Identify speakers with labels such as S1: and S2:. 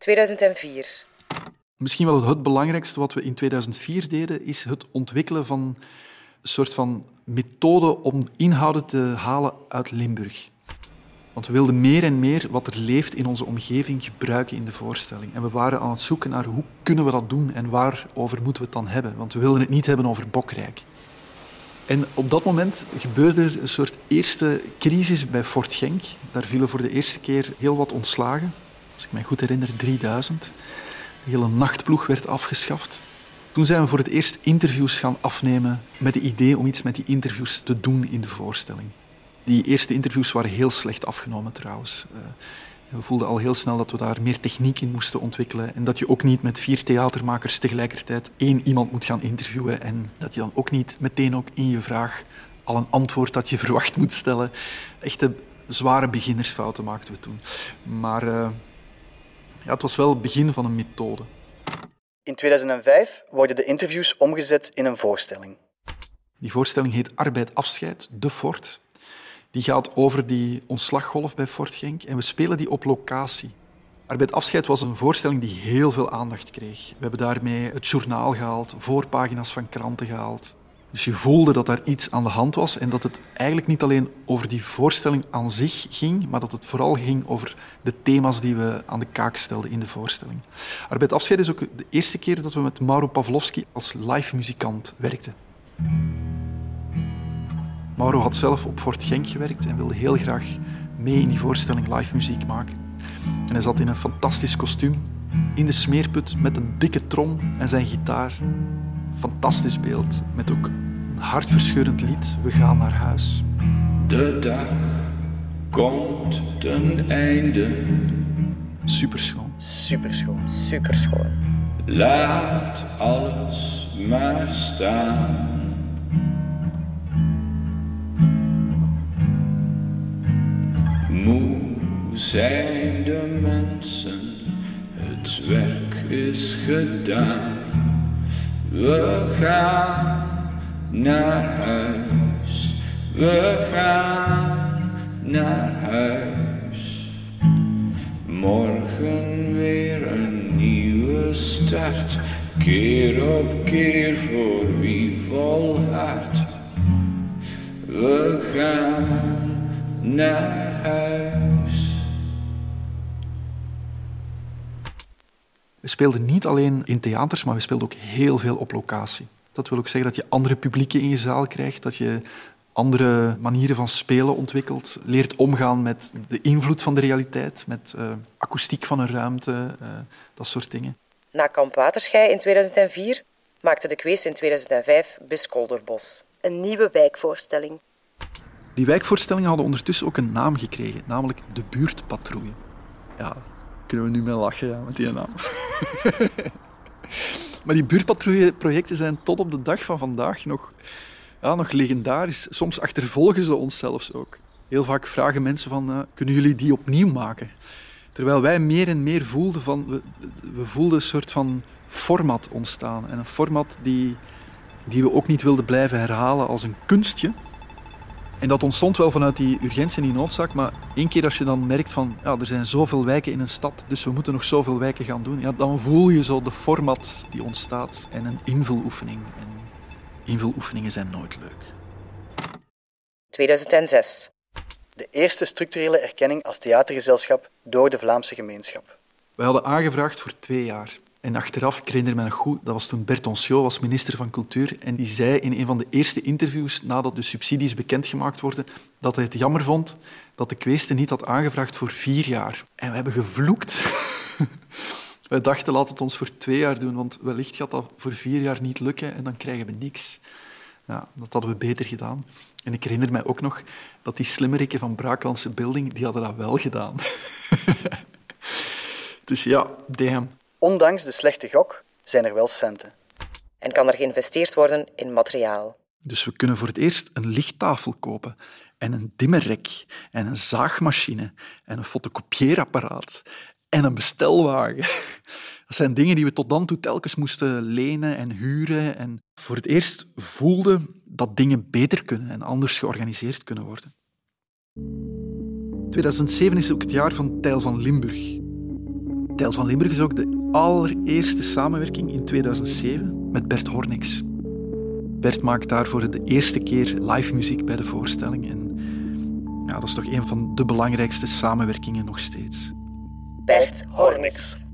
S1: 2004.
S2: Misschien wel het belangrijkste wat we in 2004 deden, is het ontwikkelen van een soort van methode om inhouden te halen uit Limburg. Want we wilden meer en meer wat er leeft in onze omgeving gebruiken in de voorstelling. En we waren aan het zoeken naar hoe kunnen we dat doen en waarover moeten we het dan hebben. Want we wilden het niet hebben over Bokrijk. En op dat moment gebeurde er een soort eerste crisis bij Fort Genk. Daar vielen voor de eerste keer heel wat ontslagen. Als ik me goed herinner, 3000. De hele nachtploeg werd afgeschaft. Toen zijn we voor het eerst interviews gaan afnemen met het idee om iets met die interviews te doen in de voorstelling. Die eerste interviews waren heel slecht afgenomen trouwens. Uh, we voelden al heel snel dat we daar meer techniek in moesten ontwikkelen en dat je ook niet met vier theatermakers tegelijkertijd één iemand moet gaan interviewen en dat je dan ook niet meteen ook in je vraag al een antwoord dat je verwacht moet stellen. Echte zware beginnersfouten maakten we toen. Maar uh, ja, het was wel het begin van een methode.
S3: In 2005 worden de interviews omgezet in een voorstelling.
S2: Die voorstelling heet Arbeid Afscheid, De Fort. Die gaat over die ontslaggolf bij Fort Genk en we spelen die op locatie. Arbeid Afscheid was een voorstelling die heel veel aandacht kreeg. We hebben daarmee het journaal gehaald, voorpagina's van kranten gehaald. Dus je voelde dat daar iets aan de hand was en dat het eigenlijk niet alleen over die voorstelling aan zich ging, maar dat het vooral ging over de thema's die we aan de kaak stelden in de voorstelling. Arbeid Afscheid is ook de eerste keer dat we met Mauro Pavlovski als live muzikant werkten. Mauro had zelf op Fort Genk gewerkt en wilde heel graag mee in die voorstelling live muziek maken. En hij zat in een fantastisch kostuum, in de smeerput met een dikke trom en zijn gitaar. Fantastisch beeld, met ook een hartverscheurend lied, We gaan naar huis.
S4: De dag komt ten einde.
S2: Superschoon.
S3: Superschoon.
S1: Superschoon.
S4: Laat alles maar staan. Moe zijn de mensen, het werk is gedaan. We gaan naar huis, we gaan naar huis. Morgen weer een nieuwe start, keer op keer voor wie volhardt. We gaan naar huis.
S2: Speelden niet alleen in theaters, maar we speelden ook heel veel op locatie. Dat wil ook zeggen dat je andere publieken in je zaal krijgt, dat je andere manieren van spelen ontwikkelt, leert omgaan met de invloed van de realiteit, met uh, akoestiek van een ruimte, uh, dat soort dingen.
S1: Na Kamp Waterschei in 2004 maakte de Kwees in 2005 Biskolderbos. Een nieuwe wijkvoorstelling.
S2: Die wijkvoorstellingen hadden ondertussen ook een naam gekregen, namelijk de buurtpatrouille. Ja, kunnen we nu mee lachen ja, met die naam. maar die buurtpatrouille-projecten zijn tot op de dag van vandaag nog, ja, nog legendarisch. Soms achtervolgen ze ons zelfs ook. Heel vaak vragen mensen van, uh, kunnen jullie die opnieuw maken? Terwijl wij meer en meer voelden van, we, we voelden een soort van format ontstaan. En een format die, die we ook niet wilden blijven herhalen als een kunstje, en dat ontstond wel vanuit die urgentie en die noodzaak, maar één keer als je dan merkt van ja, er zijn zoveel wijken in een stad, dus we moeten nog zoveel wijken gaan doen, ja, dan voel je zo de format die ontstaat en een invuloefening. En invuloefeningen zijn nooit leuk.
S1: 2006.
S3: De eerste structurele erkenning als theatergezelschap door de Vlaamse gemeenschap.
S2: We hadden aangevraagd voor twee jaar. En achteraf, ik herinner me nog goed, dat was toen Bert was minister van Cultuur en die zei in een van de eerste interviews nadat de subsidies bekendgemaakt worden dat hij het jammer vond dat de Kweeste niet had aangevraagd voor vier jaar. En we hebben gevloekt. we dachten, laat het ons voor twee jaar doen, want wellicht gaat dat voor vier jaar niet lukken en dan krijgen we niks. Ja, dat hadden we beter gedaan. En ik herinner mij ook nog dat die slimmerikken van Braaklandse Building, die hadden dat wel gedaan. dus ja, damn.
S3: Ondanks de slechte gok zijn er wel centen.
S1: En kan er geïnvesteerd worden in materiaal.
S2: Dus we kunnen voor het eerst een lichttafel kopen en een dimmerrek en een zaagmachine en een fotocopieerapparaat en een bestelwagen. Dat zijn dingen die we tot dan toe telkens moesten lenen en huren. En voor het eerst voelden dat dingen beter kunnen en anders georganiseerd kunnen worden. 2007 is ook het jaar van Tijl van Limburg. Tijl van Limburg is ook de allereerste samenwerking in 2007 met Bert Hornix. Bert maakt daarvoor de eerste keer live muziek bij de voorstelling. En ja, dat is toch een van de belangrijkste samenwerkingen nog steeds.
S1: Bert Hornix.